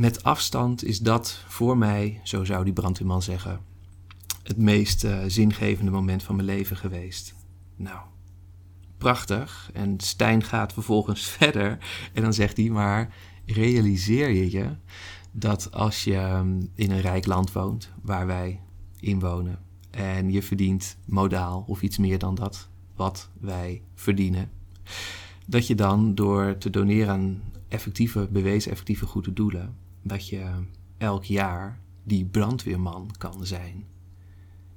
met afstand is dat voor mij, zo zou die brandweerman zeggen, het meest uh, zingevende moment van mijn leven geweest. Nou, prachtig. En Stijn gaat vervolgens verder en dan zegt hij, maar realiseer je je dat als je ehm, in een rijk land woont, waar wij in wonen, en je verdient modaal of iets meer dan dat wat wij verdienen, dat je dan door te doneren aan effectieve, bewezen effectieve goede doelen, dat je elk jaar die brandweerman kan zijn.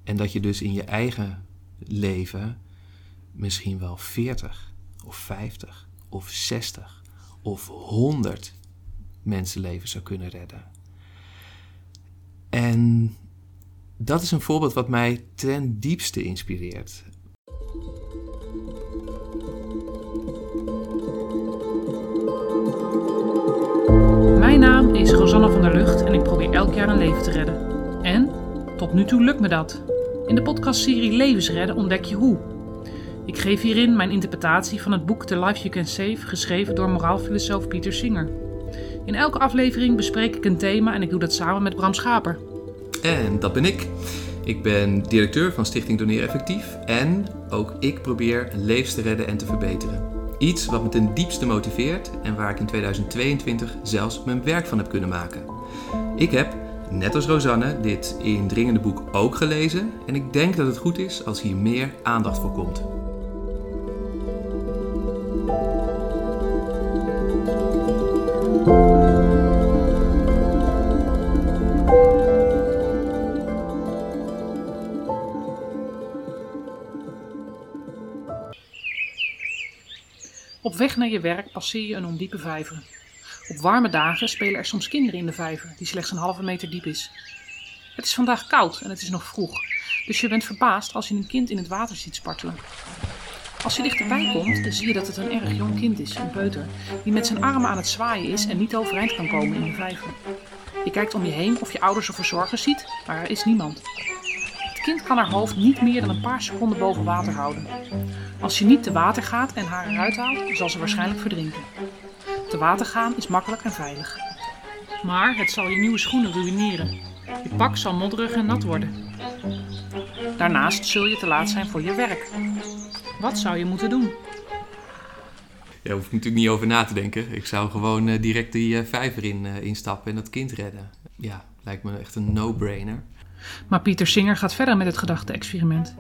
En dat je dus in je eigen leven misschien wel 40 of 50 of 60 of 100 mensenlevens zou kunnen redden. En dat is een voorbeeld wat mij ten diepste inspireert. Rosanne van der Lucht en ik probeer elk jaar een leven te redden. En tot nu toe lukt me dat. In de podcastserie Levens redden ontdek je hoe. Ik geef hierin mijn interpretatie van het boek The Life You Can Save, geschreven door moraalfilosoof Pieter Singer. In elke aflevering bespreek ik een thema en ik doe dat samen met Bram Schaper. En dat ben ik. Ik ben directeur van Stichting Doneer Effectief en ook ik probeer levens te redden en te verbeteren. Iets wat me ten diepste motiveert en waar ik in 2022 zelfs mijn werk van heb kunnen maken. Ik heb, net als Rosanne, dit indringende boek ook gelezen en ik denk dat het goed is als hier meer aandacht voor komt. Op weg naar je werk passeer je een ondiepe vijver. Op warme dagen spelen er soms kinderen in de vijver, die slechts een halve meter diep is. Het is vandaag koud en het is nog vroeg, dus je bent verbaasd als je een kind in het water ziet spartelen. Als je dichterbij komt, dan zie je dat het een erg jong kind is, een peuter, die met zijn armen aan het zwaaien is en niet overeind kan komen in de vijver. Je kijkt om je heen of je ouders of verzorgers ziet, maar er is niemand. Kind kan haar hoofd niet meer dan een paar seconden boven water houden. Als je niet te water gaat en haar eruit haalt, zal ze waarschijnlijk verdrinken. Te water gaan is makkelijk en veilig. Maar het zal je nieuwe schoenen ruïneren. Je pak zal modderig en nat worden. Daarnaast zul je te laat zijn voor je werk. Wat zou je moeten doen? Ja, daar ik natuurlijk niet over na te denken. Ik zou gewoon uh, direct die uh, vijver in, uh, instappen en dat kind redden. Ja, lijkt me echt een no-brainer. Maar Pieter Singer gaat verder met het gedachte-experiment.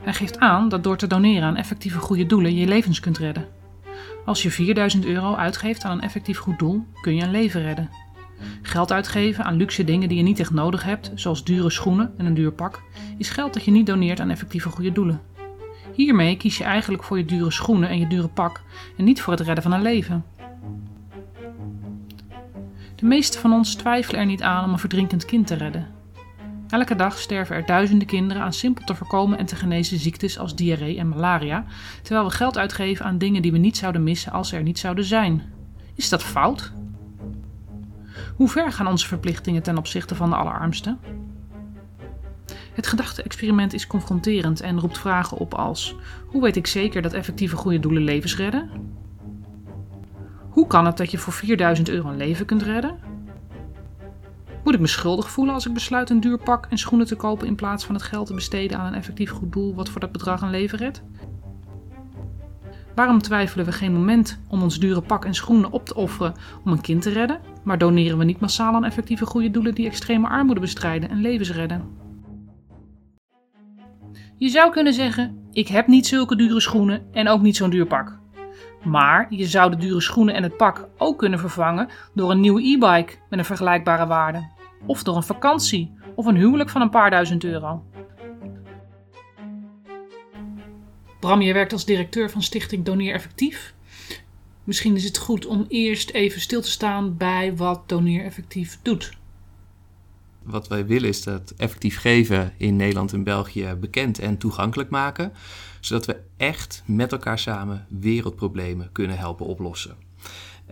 Hij geeft aan dat door te doneren aan effectieve goede doelen je levens kunt redden. Als je 4000 euro uitgeeft aan een effectief goed doel, kun je een leven redden. Geld uitgeven aan luxe dingen die je niet echt nodig hebt, zoals dure schoenen en een duur pak, is geld dat je niet doneert aan effectieve goede doelen. Hiermee kies je eigenlijk voor je dure schoenen en je dure pak en niet voor het redden van een leven. De meeste van ons twijfelen er niet aan om een verdrinkend kind te redden. Elke dag sterven er duizenden kinderen aan simpel te voorkomen en te genezen ziektes als diarree en malaria, terwijl we geld uitgeven aan dingen die we niet zouden missen als ze er niet zouden zijn. Is dat fout? Hoe ver gaan onze verplichtingen ten opzichte van de allerarmsten? Het gedachte-experiment is confronterend en roept vragen op als: hoe weet ik zeker dat effectieve goede doelen levens redden? Hoe kan het dat je voor 4000 euro een leven kunt redden? Moet ik me schuldig voelen als ik besluit een duur pak en schoenen te kopen in plaats van het geld te besteden aan een effectief goed doel wat voor dat bedrag een leven redt? Waarom twijfelen we geen moment om ons dure pak en schoenen op te offeren om een kind te redden, maar doneren we niet massaal aan effectieve goede doelen die extreme armoede bestrijden en levens redden? Je zou kunnen zeggen: ik heb niet zulke dure schoenen en ook niet zo'n duur pak. Maar je zou de dure schoenen en het pak ook kunnen vervangen door een nieuwe e-bike met een vergelijkbare waarde. Of door een vakantie of een huwelijk van een paar duizend euro. Bram, je werkt als directeur van Stichting Doneer Effectief. Misschien is het goed om eerst even stil te staan bij wat Doneer Effectief doet. Wat wij willen is dat effectief geven in Nederland en België bekend en toegankelijk maken, zodat we echt met elkaar samen wereldproblemen kunnen helpen oplossen.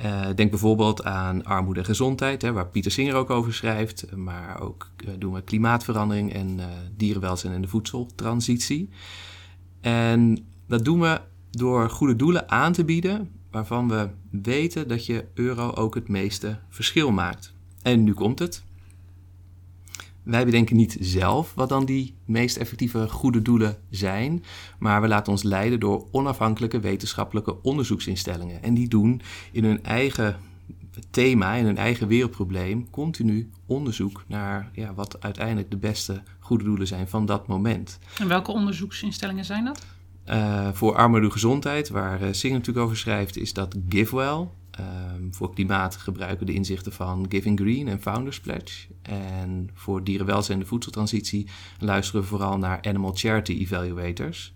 Uh, denk bijvoorbeeld aan armoede en gezondheid, hè, waar Pieter Singer ook over schrijft. Maar ook uh, doen we klimaatverandering en dierenwelzijn en de voedseltransitie. En dat doen we door goede doelen aan te bieden waarvan we weten dat je euro ook het meeste verschil maakt. En nu komt het. Wij bedenken niet zelf wat dan die meest effectieve goede doelen zijn, maar we laten ons leiden door onafhankelijke wetenschappelijke onderzoeksinstellingen. En die doen in hun eigen thema, in hun eigen wereldprobleem, continu onderzoek naar ja, wat uiteindelijk de beste goede doelen zijn van dat moment. En welke onderzoeksinstellingen zijn dat? Uh, voor armoede gezondheid, waar uh, natuurlijk over schrijft, is dat GiveWell. Um, voor klimaat gebruiken we de inzichten van Giving Green en Founders Pledge. En voor dierenwelzijn en de voedseltransitie luisteren we vooral naar Animal Charity Evaluators.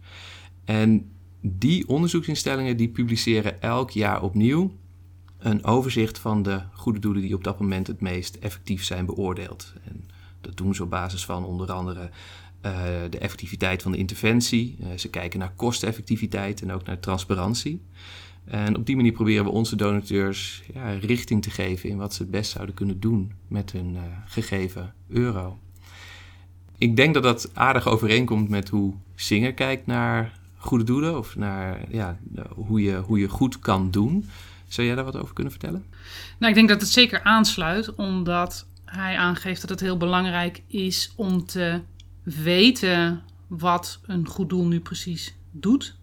En die onderzoeksinstellingen die publiceren elk jaar opnieuw een overzicht van de goede doelen die op dat moment het meest effectief zijn beoordeeld. En dat doen ze op basis van onder andere de effectiviteit van de interventie. Uh, ze kijken naar kosteneffectiviteit en ook naar transparantie. En op die manier proberen we onze donateurs ja, richting te geven in wat ze het best zouden kunnen doen met hun uh, gegeven euro. Ik denk dat dat aardig overeenkomt met hoe Singer kijkt naar goede doelen of naar ja, hoe, je, hoe je goed kan doen. Zou jij daar wat over kunnen vertellen? Nou, ik denk dat het zeker aansluit, omdat hij aangeeft dat het heel belangrijk is om te weten wat een goed doel nu precies doet.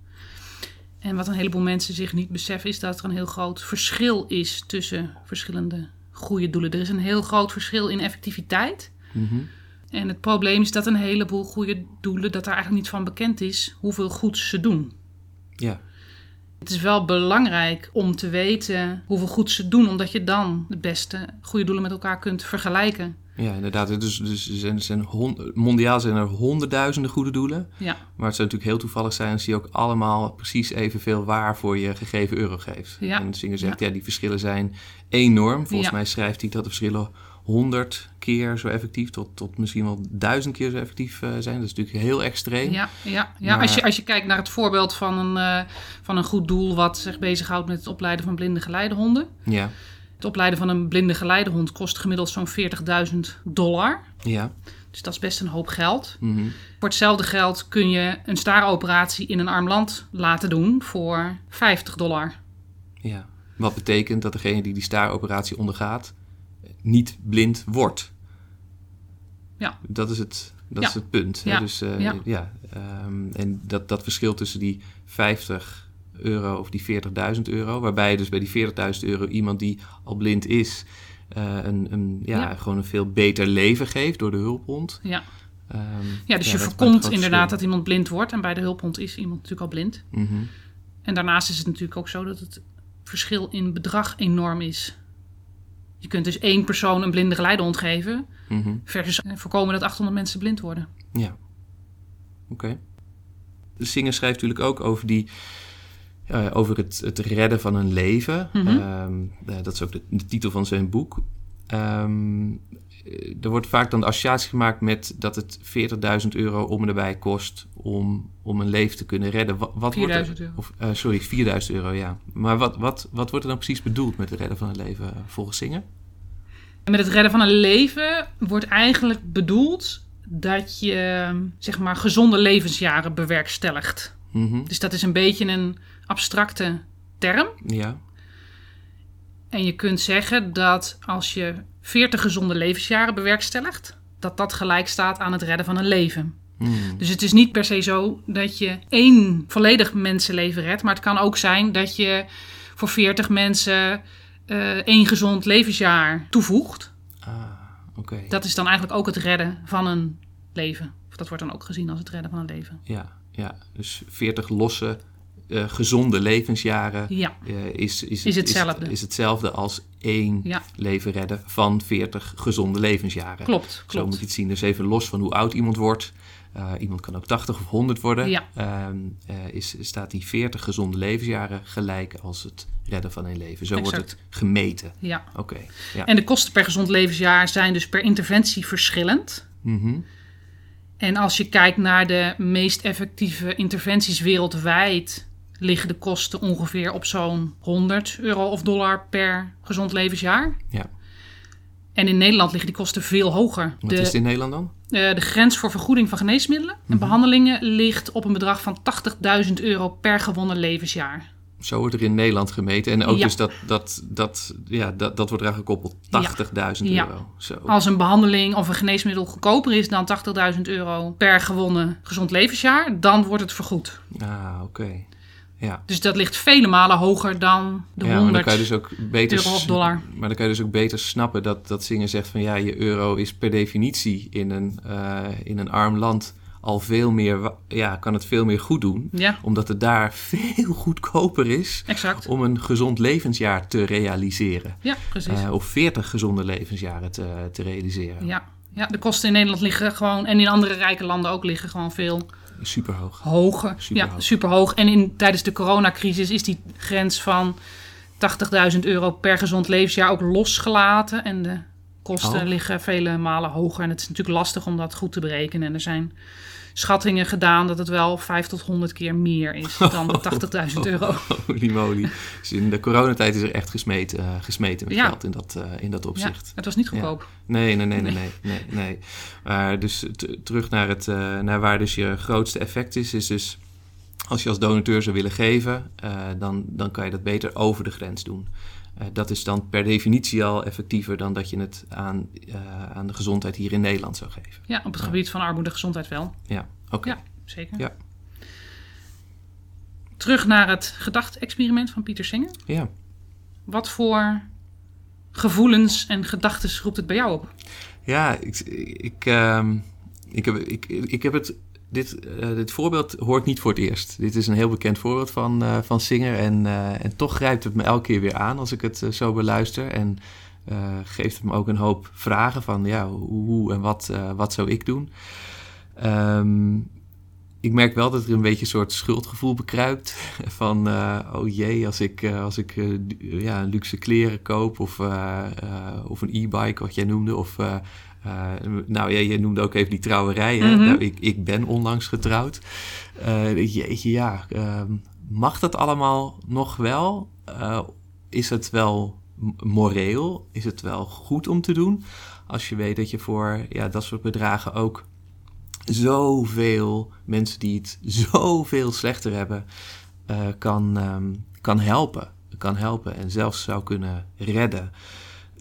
En wat een heleboel mensen zich niet beseffen, is dat er een heel groot verschil is tussen verschillende goede doelen. Er is een heel groot verschil in effectiviteit. Mm -hmm. En het probleem is dat een heleboel goede doelen, dat er eigenlijk niet van bekend is hoeveel goeds ze doen. Ja. Het is wel belangrijk om te weten hoeveel goed ze doen, omdat je dan de beste goede doelen met elkaar kunt vergelijken. Ja, inderdaad. Dus, dus zijn, zijn hond, mondiaal zijn er honderdduizenden goede doelen. Ja. Maar het zou natuurlijk heel toevallig zijn als je ook allemaal precies evenveel waar voor je gegeven euro geeft. Ja. En Singer zegt, ja. ja, die verschillen zijn enorm. Volgens mij schrijft hij dat de verschillen honderd keer zo effectief, tot, tot misschien wel duizend keer zo effectief eh, zijn. Dat is natuurlijk heel extreem. Ja, ja, ja. Maar- Als, je, als je kijkt naar het voorbeeld van een, eh, van een goed doel wat zich bezighoudt met het opleiden van blinde geleidehonden. Ja, Het opleiden van een blinde geleidehond kost gemiddeld zo'n 40.000 dollar. ja. Dus dat is best een hoop geld. mhm. Voor hetzelfde geld kun je een staaroperatie in een arm land laten doen voor 50 dollar. ja. Wat betekent dat degene die die staaroperatie ondergaat niet blind wordt. Ja. Dat is het, dat Ja. is het punt. Ja. Dus, eh, ja. Ja. ehm, en dat, dat verschil tussen die 50 euro of die 40.000 euro, waarbij dus bij die 40.000 euro iemand die al blind is, eh, een, een, ja, Ja. gewoon een veel beter leven geeft door de hulphond. Ja, Ehm, ja dus je voorkomt inderdaad dat iemand blind wordt. En bij de hulphond is iemand natuurlijk al blind. Mhm. En daarnaast is het natuurlijk ook zo dat het verschil in bedrag enorm is. Je kunt dus één persoon een blinde geleidehond geven... Mhm. versus voorkomen dat 800 mensen blind worden. Ja. Oké. De Singer schrijft natuurlijk ook over, die, eh, over het, het redden van een leven. Mhm. Ehm, eh, dat is ook de, de titel van zijn boek. Ehm, eh, er wordt vaak dan de associatie gemaakt met dat het 40.000 euro om en erbij kost om, om een leven te kunnen redden. Wat, wat wordt er, 4000 euro. Of, sorry, 4000 euro, ja. Maar wat, wat, wat wordt er dan precies bedoeld met het redden van een leven volgens Singer? Met het redden van een leven wordt eigenlijk bedoeld dat je zeg maar gezonde levensjaren bewerkstelligt. Mhm. Dus dat is een beetje een abstracte term. Ja. En je kunt zeggen dat als je 40 gezonde levensjaren bewerkstelligt, dat dat gelijk staat aan het redden van een leven. Mm. Dus het is niet per se zo dat je één volledig mensenleven redt, maar het kan ook zijn dat je voor 40 mensen eh, één gezond levensjaar toevoegt. Ah, oké. Dat is dan eigenlijk ook het redden van een leven. Of dat wordt dan ook gezien als het redden van een leven. Ja, ja, dus 40 losse, eh, gezonde levensjaren Ja, eh, is, is, Is hetzelfde. Is, is hetzelfde als één Ja. leven redden van 40 gezonde levensjaren. klopt. Zo moet klopt. je het zien. Dus even los van hoe oud iemand wordt. Eh, iemand kan ook 80 of 100 worden. Ja. Ehm, eh, is, staat die 40 gezonde levensjaren gelijk als het redden van een leven. Zo wordt het gemeten. Ja. Oké. Ja. En de kosten per gezond levensjaar zijn dus per interventie verschillend. Mhm. En als je kijkt naar de meest effectieve interventies wereldwijd, liggen de kosten ongeveer op zo'n 100 euro of dollar per gezond levensjaar. Ja. En in Nederland liggen die kosten veel hoger. Wat De, is het in Nederland dan? eh, de grens voor vergoeding van geneesmiddelen Mhm. en behandelingen ligt op een bedrag van 80.000 euro per gewonnen levensjaar. Zo wordt er in Nederland gemeten. En ook Ja. dus dat, dat, dat, ja, dat, dat wordt eraan gekoppeld. 80.000 Ja. euro. Zo. Als een behandeling of een geneesmiddel goedkoper is dan 80.000 euro per gewonnen gezond levensjaar, dan wordt het vergoed. Ah, oké. Ja. Dus dat ligt vele malen hoger dan de ja, maar dan 100 kan je dus ook beter... euro of dollar. Maar dan kan je dus ook beter snappen dat, dat Singer zegt van... ja, je euro is per definitie in een, eh, in een arm land al veel meer... ja, kan het veel meer goed doen. Ja, Omdat het daar veel goedkoper is exact. om een gezond levensjaar te realiseren. Ja, precies. Eh, of 40 gezonde levensjaren te, te realiseren. ja. ja, de kosten in Nederland liggen gewoon, en in andere rijke landen ook, liggen gewoon veel Superhoog. hoger. Superhoog. Ja, superhoog. En in, tijdens de coronacrisis is die grens van 80.000 euro per gezond levensjaar ook losgelaten. En de kosten Oh. liggen vele malen hoger. En het is natuurlijk lastig om dat goed te berekenen. En er zijn schattingen gedaan dat het wel 5 tot 100 keer meer is dan de 80.000 euro. Holy moly. Dus in de coronatijd is er echt gesmeten, eh, gesmeten met Ja. geld in dat, eh, in dat Ja, opzicht. het was niet goedkoop. Nee, nee, nee, nee, nee, nee. nee. Maar dus terug naar, het, eh, naar waar dus je grootste effect is, is dus als je als donateur zou willen geven, dan, dan kan je dat beter over de grens doen. Eh, dat is dan per definitie al effectiever dan dat je het aan, eh, aan de gezondheid hier in Nederland zou geven. Ja, op het gebied van armoede en gezondheid wel. Ja, oké. Ja, zeker. Ja. Terug naar het gedachte-experiment van Pieter Singer. Ja. Wat voor gevoelens en gedachten roept het bij jou op? Ja, ik, ik, ehm, ik, heb, ik, ik heb het. Dit, eh, dit voorbeeld hoor ik niet voor het eerst. Dit is een heel bekend voorbeeld van, eh, van Singer. En, eh, en toch grijpt het me elke keer weer aan als ik het zo beluister. En geeft het me ook een hoop vragen van ja, hoe, en wat, wat zou ik doen? Ehm, ik merk wel dat er een beetje een soort schuldgevoel bekruipt. Van, eh, oh jee, als ik, eh, als ik ja, luxe kleren koop of, of een e-bike, wat jij noemde. Of, eh, nou ja, je noemde ook even die trouwerij. Hè? Mhm. Nou, ik, ik ben onlangs getrouwd. Eh, jeetje, ja. ehm, mag dat allemaal nog wel? Eh, is het wel moreel? Is het wel goed om te doen? Als je weet dat je voor ja, dat soort bedragen ook zoveel mensen die het zoveel slechter hebben, kan, ehm, kan helpen. Kan helpen en zelfs zou kunnen redden.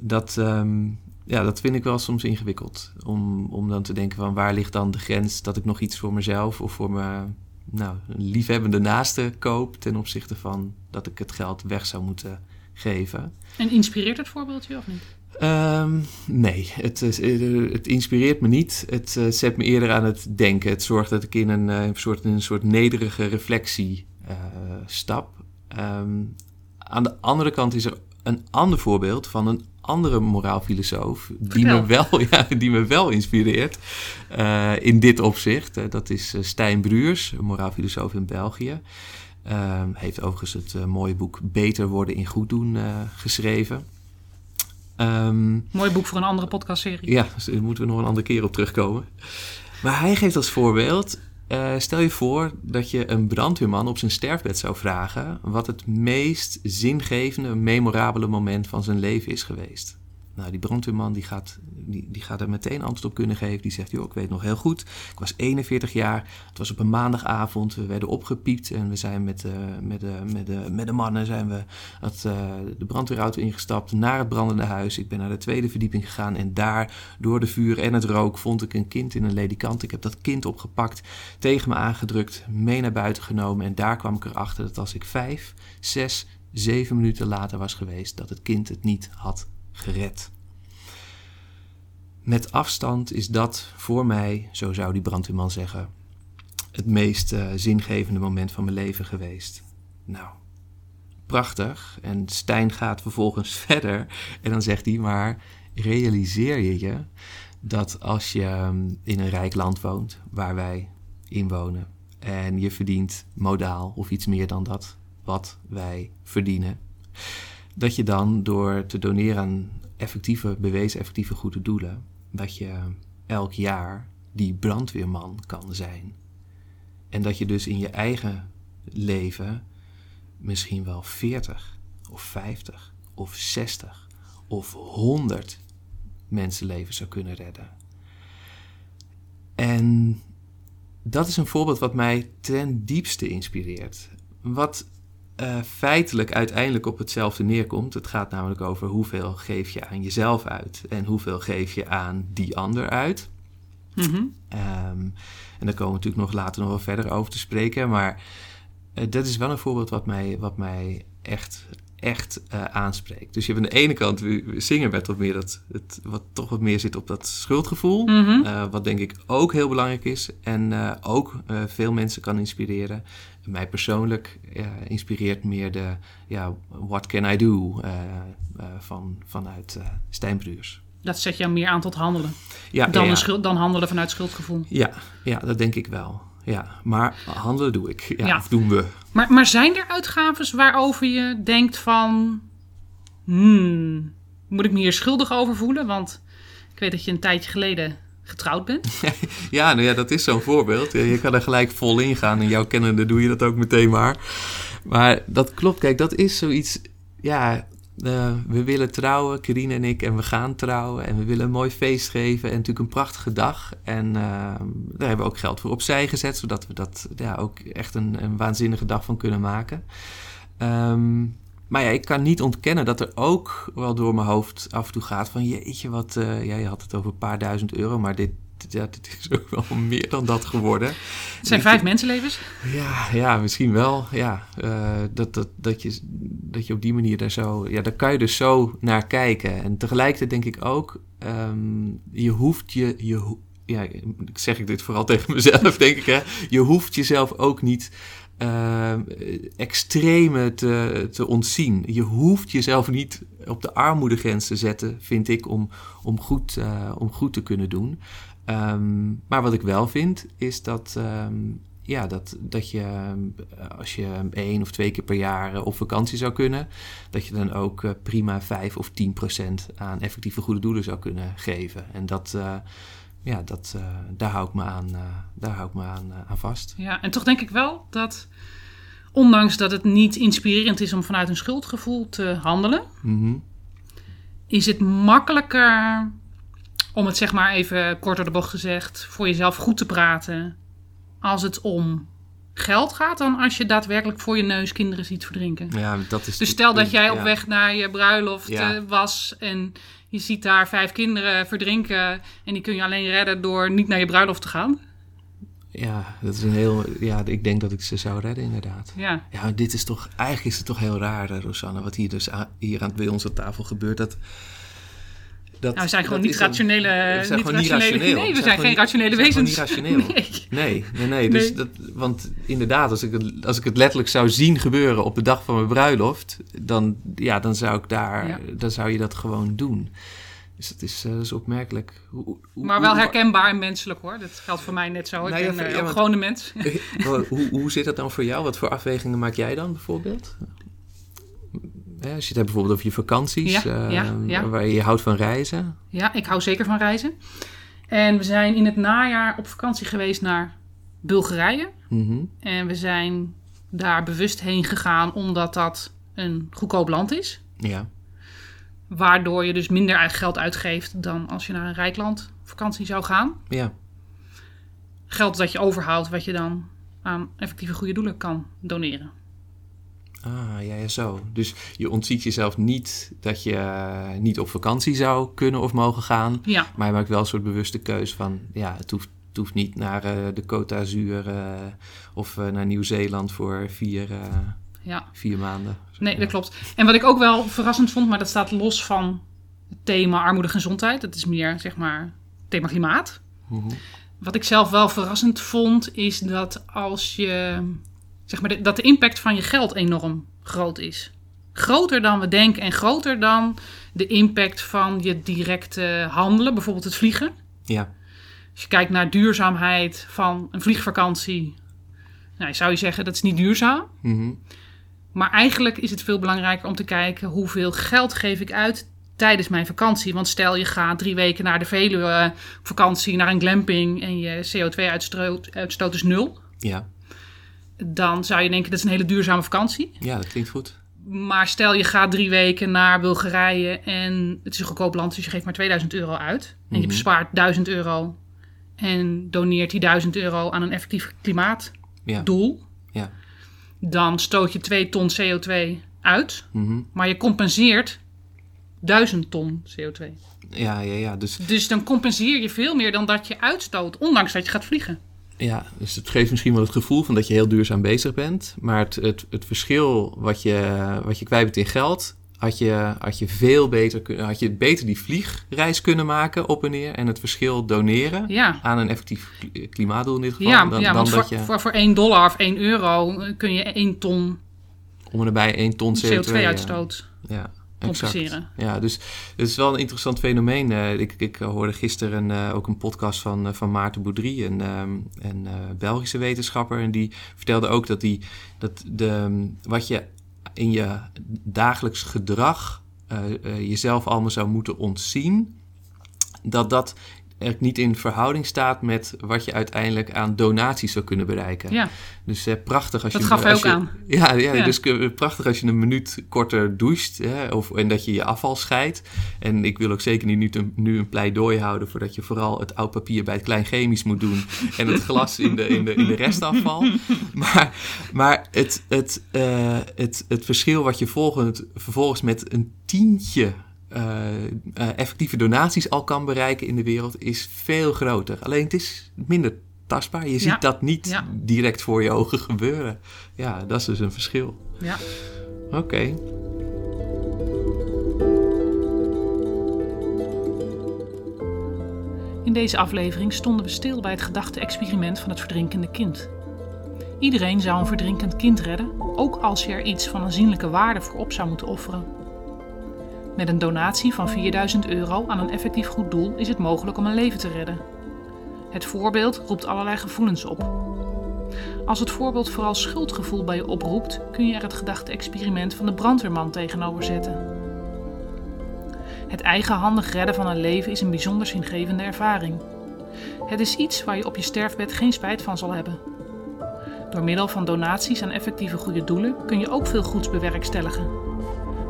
Dat, ehm, ja, dat vind ik wel soms ingewikkeld. Om, om dan te denken van waar ligt dan de grens dat ik nog iets voor mezelf of voor mijn nou, liefhebbende naaste koop ten opzichte van dat ik het geld weg zou moeten geven. En inspireert het voorbeeldje of niet? Ehm, nee, het, eh, het inspireert me niet. Het eh, zet me eerder aan het denken. Het zorgt dat ik in een, eh, soort, in een soort nederige reflectie stap. Ehm, aan de andere kant is er een ander voorbeeld van een andere moraalfilosoof die me, wel, ja, die me wel inspireert eh, in dit opzicht. Eh, dat is eh, Stijn Bruurs, een moraalfilosoof in België. Ehm, heeft overigens het mooie boek Beter worden in goed doen geschreven. Ehm, Mooi boek voor een andere podcastserie. ja, dus daar moeten we nog een andere keer op terugkomen. Maar hij geeft als voorbeeld... eh, stel je voor dat je een brandweerman op zijn sterfbed zou vragen... wat het meest zingevende, memorabele moment van zijn leven is geweest. Nou, die brandweerman die gaat, die, die gaat er meteen antwoord op kunnen geven. Die zegt, joh, ik weet nog heel goed. Ik was 41 jaar. Het was op een maandagavond. We werden opgepiept. En we zijn met, eh, met, de, met, de, met de mannen zijn we eh, de brandweerauto ingestapt naar het brandende huis. Ik ben naar de tweede verdieping gegaan. En daar, door de vuur en het rook, vond ik een kind in een ledikant. Ik heb dat kind opgepakt, tegen me aangedrukt, mee naar buiten genomen. En daar kwam ik erachter dat als ik vijf, zes, zeven minuten later was geweest... dat het kind het niet had gered. Met afstand is dat voor mij, zo zou die brandweerman zeggen, het meest eh, zingevende moment van mijn leven geweest. Nou, prachtig. En Stijn gaat vervolgens verder en dan zegt hij, maar realiseer je je dat als je ehm, in een rijk land woont, waar wij in wonen, en je verdient modaal of iets meer dan dat wat wij verdienen, dat je dan door te doneren aan effectieve, bewezen effectieve goede doelen, dat je elk jaar die brandweerman kan zijn. En dat je dus in je eigen leven misschien wel 40 of 50 of 60 of 100 mensenlevens zou kunnen redden. En dat is een voorbeeld wat mij ten diepste inspireert. Wat eh, feitelijk uiteindelijk op hetzelfde neerkomt. Het gaat namelijk over hoeveel geef je aan jezelf uit en hoeveel geef je aan die ander uit. Mhm. Ehm, en daar komen we natuurlijk nog later nog wel verder over te spreken. Maar eh, dat is wel een voorbeeld wat mij, wat mij echt, echt eh, aanspreekt. Dus je hebt aan de ene kant, zingen wat meer dat, het, wat toch wat meer zit op dat schuldgevoel. Mhm. Eh, wat denk ik ook heel belangrijk is en eh, ook veel mensen kan inspireren. Mij persoonlijk inspireert meer de ja, what can I do van, vanuit eh Stijn Bruurs. Dat zet jou meer aan tot handelen. Ja, Dan, ja, een schuld, dan handelen vanuit schuldgevoel. ja, ja, dat denk ik wel. Ja, maar handelen doe ik. Ja, Ja. Of doen we. Maar, maar zijn er uitgaves waarover je denkt van... Hmm, moet ik me hier schuldig over voelen? Want ik weet dat je een tijdje geleden getrouwd bent. Ja, nou ja, dat is zo'n voorbeeld. Je kan er gelijk vol in gaan en jouw kennende doe je dat ook meteen maar. Maar dat klopt, kijk, dat is zoiets... Ja, eh, we willen trouwen, Karine en ik, en we gaan trouwen. En we willen een mooi feest geven en natuurlijk een prachtige dag. En eh, daar hebben we ook geld voor opzij gezet, zodat we dat ja, ook echt een, waanzinnige dag van kunnen maken. Ehm, maar ja, ik kan niet ontkennen dat er ook wel door mijn hoofd af en toe gaat van... jeetje, wat... eh ja, je had het over een paar duizend euro, maar dit, ja, dit is ook wel meer dan dat geworden. Het zijn vijf mensenlevens. Ja, ja, misschien wel. Ja, eh, dat, dat, dat, je, dat je op die manier daar zo... Ja, daar kan je dus zo naar kijken. En tegelijkertijd denk ik ook... ehm, je hoeft je... je ja, ik zeg ik dit vooral tegen mezelf, denk ik. Hè? Je hoeft jezelf ook niet ehm, extreme te, te ontzien. Je hoeft jezelf niet op de armoedegrens te zetten, vind ik, om, om, goed, eh, om goed te kunnen doen. Ehm, maar wat ik wel vind, is dat, ehm, ja, dat, dat je eh, als je één of twee keer per jaar eh, op vakantie zou kunnen, dat je dan ook eh, prima 5 of 10 procent aan effectieve goede doelen zou kunnen geven. En dat, ja, dat, daar hou ik me aan, daar hou ik me aan, aan vast. Ja, en toch denk ik wel dat... Ondanks dat het niet inspirerend is om vanuit een schuldgevoel te handelen... Mhm. is het makkelijker om het zeg maar even kort door de bocht gezegd voor jezelf goed te praten als het om geld gaat dan als je daadwerkelijk voor je neus kinderen ziet verdrinken. Ja, dat is Dus stel dat jij op ja. weg naar je bruiloft Ja. eh, was en je ziet daar vijf kinderen verdrinken en die kun je alleen redden door niet naar je bruiloft te gaan. Ja, dat is een heel. Ja, ik denk dat ik ze zou redden, inderdaad. Ja, Ja, dit is toch. Eigenlijk is het toch heel raar, eh, Rosanne, wat hier dus aan, hier aan, bij ons aan tafel gebeurt. Dat. Dat nou, we zijn gewoon niet een- rationele... we zijn niet gewoon niet rationele rationeel. Nee, we We zijn, geen rationele zijn wezens. niet rationeel. Nee. Nee, nee, nee. Dus Nee. Dat, want inderdaad, als ik, het, als ik het letterlijk zou zien gebeuren op de dag van mijn bruiloft, dan, ja, dan zou ik daar, Ja. dan zou je dat gewoon doen. Dus dat is, eh, dat is opmerkelijk. Hoe- hoe- Maar wel herkenbaar en menselijk hoor. Dat geldt voor mij net zo. Ik Nou ben eh, ja, gewoon een mens. hoe, hoe zit dat dan voor jou? Wat voor afwegingen maak jij dan bijvoorbeeld? Hè, als je het hebt bijvoorbeeld over je vakanties, Ja, eh, ja, waar je houdt van reizen. Ja, ik hou zeker van reizen. En we zijn in het najaar op vakantie geweest naar Bulgarije. Mhm. En we zijn daar bewust heen gegaan omdat dat een goedkoop land is. Ja, Waardoor je dus minder geld uitgeeft dan als je naar een rijk land vakantie zou gaan. ja, Geld dat je overhoudt wat je dan aan effectieve goede doelen kan doneren. Ah, ja, ja, zo. Dus je ontziet jezelf niet dat je eh, niet op vakantie zou kunnen of mogen gaan. Ja, Maar je maakt wel een soort bewuste keuze van... ja, het hoeft, het hoeft niet naar eh, de Côte d'Azur eh, of naar Nieuw-Zeeland voor vier, ja. vier maanden. Nee, Ja. dat klopt. En wat ik ook wel verrassend vond, maar dat staat los van het thema armoede en gezondheid. Dat is meer, zeg maar, thema klimaat. Mhm. Wat ik zelf wel verrassend vond, is dat als je, zeg maar, dat de impact van je geld enorm groot is. Groter dan we denken en groter dan de impact van je directe handelen, bijvoorbeeld het vliegen. Ja, Als je kijkt naar duurzaamheid van een vliegvakantie, nou, zou je zeggen dat is niet duurzaam. Mhm. Maar eigenlijk is het veel belangrijker om te kijken hoeveel geld geef ik uit tijdens mijn vakantie. Want stel je gaat drie weken naar de Veluwe vakantie, naar een glamping en je CO2-uitstoot uitstoot is nul. ja. Dan zou je denken dat is een hele duurzame vakantie. ja, dat klinkt goed. Maar stel je gaat drie weken naar Bulgarije en het is een goedkoop land, dus je geeft maar 2000 euro uit. En je Mhm. bespaart 1000 euro en doneert die 1000 euro aan een effectief klimaatdoel. Ja, ja. dan stoot je 2 ton CO2 uit, Mhm. maar je compenseert 1000 ton CO2. Ja, ja, ja. Dus, Dus dan compenseer je veel meer dan dat je uitstoot, ondanks dat je gaat vliegen. Ja, dus het geeft misschien wel het gevoel van dat je heel duurzaam bezig bent. Maar het, het, het verschil wat je, wat je kwijt bent in geld, had je, had je veel beter had je beter die vliegreis kunnen maken op en neer en het verschil doneren Ja, aan een effectief kli- klimaatdoel in dit geval. ja, dan, ja dan want dat voor, je voor, voor 1 dollar of 1 euro kun je 1 ton om en nabij 1 ton CO2, ja. CO2-uitstoot Ja. Compenseren. Ja, dus het is wel een interessant fenomeen. Eh, ik, ik hoorde gisteren eh, ook een podcast van, eh, van Maarten Boudry, een, ehm, een eh, Belgische wetenschapper. En die vertelde ook dat, die, dat de, wat je in je dagelijks gedrag eh, eh, jezelf allemaal zou moeten ontzien, dat dat er niet in verhouding staat met wat je uiteindelijk aan donaties zou kunnen bereiken. Ja, Dus eh, prachtig als Dat je... gaf hij als ook je- aan. Ja, ja, Ja. dus prachtig als je een minuut korter doucht hè, of, en dat je je afval scheidt. En ik wil ook zeker niet nu, nu een pleidooi houden voor dat je vooral het oud papier bij het klein chemisch moet doen en het glas in de, in de, in de restafval. Maar, maar het, het, eh, het, het verschil wat je volgend, vervolgens met een tientje effectieve donaties al kan bereiken in de wereld is veel groter. Alleen het is minder tastbaar. Je ziet dat niet Ja. direct voor je ogen gebeuren. Ja, dat is dus een verschil. ja. Oké. In deze aflevering stonden we stil bij het gedachte-experiment van het verdrinkende kind. Iedereen zou een verdrinkend kind redden, ook als je er iets van aanzienlijke waarde voor op zou moeten offeren. Met een donatie van 4000 euro aan een effectief goed doel is het mogelijk om een leven te redden. Het voorbeeld roept allerlei gevoelens op. Als het voorbeeld vooral schuldgevoel bij je oproept, kun je er het gedachte-experiment van de brandweerman tegenover zetten. Het eigenhandig redden van een leven is een bijzonder zingevende ervaring. Het is iets waar je op je sterfbed geen spijt van zal hebben. Door middel van donaties aan effectieve goede doelen kun je ook veel goeds bewerkstelligen.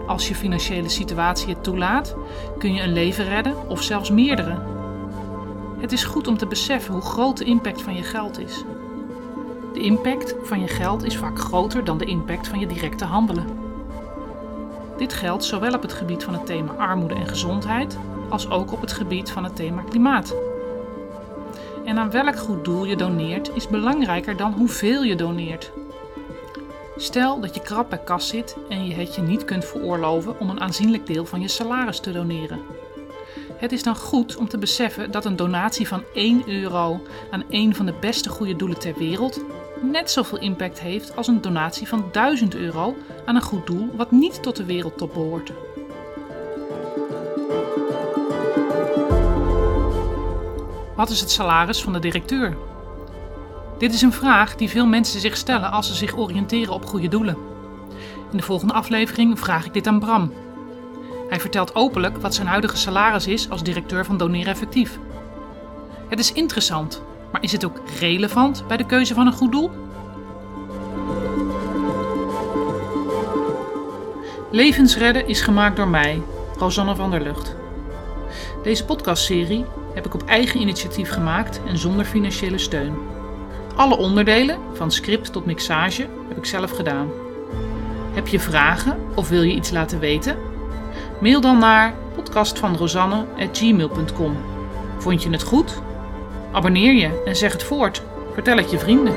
Als je financiële situatie het toelaat, kun je een leven redden of zelfs meerdere. Het is goed om te beseffen hoe groot de impact van je geld is. De impact van je geld is vaak groter dan de impact van je directe handelen. Dit geldt zowel op het gebied van het thema armoede en gezondheid, als ook op het gebied van het thema klimaat. En aan welk goed doel je doneert is belangrijker dan hoeveel je doneert. Stel dat je krap bij kas zit en je het je niet kunt veroorloven om een aanzienlijk deel van je salaris te doneren. Het is dan goed om te beseffen dat een donatie van 1 euro aan een van de beste goede doelen ter wereld net zoveel impact heeft als een donatie van 1000 euro aan een goed doel wat niet tot de wereldtop behoort. Wat is het salaris van de directeur? Dit is een vraag die veel mensen zich stellen als ze zich oriënteren op goede doelen. In de volgende aflevering vraag ik dit aan Bram. Hij vertelt openlijk wat zijn huidige salaris is als directeur van Doneren Effectief. Het is interessant, maar is het ook relevant bij de keuze van een goed doel? Levensredden is gemaakt door mij, Rosanne van der Lucht. Deze podcastserie heb ik op eigen initiatief gemaakt en zonder financiële steun. Alle onderdelen, van script tot mixage, heb ik zelf gedaan. Heb je vragen of wil je iets laten weten? Mail dan naar podcastvanrosanne.gmail.com. Vond je het goed? Abonneer je en zeg het voort. Vertel het je vrienden.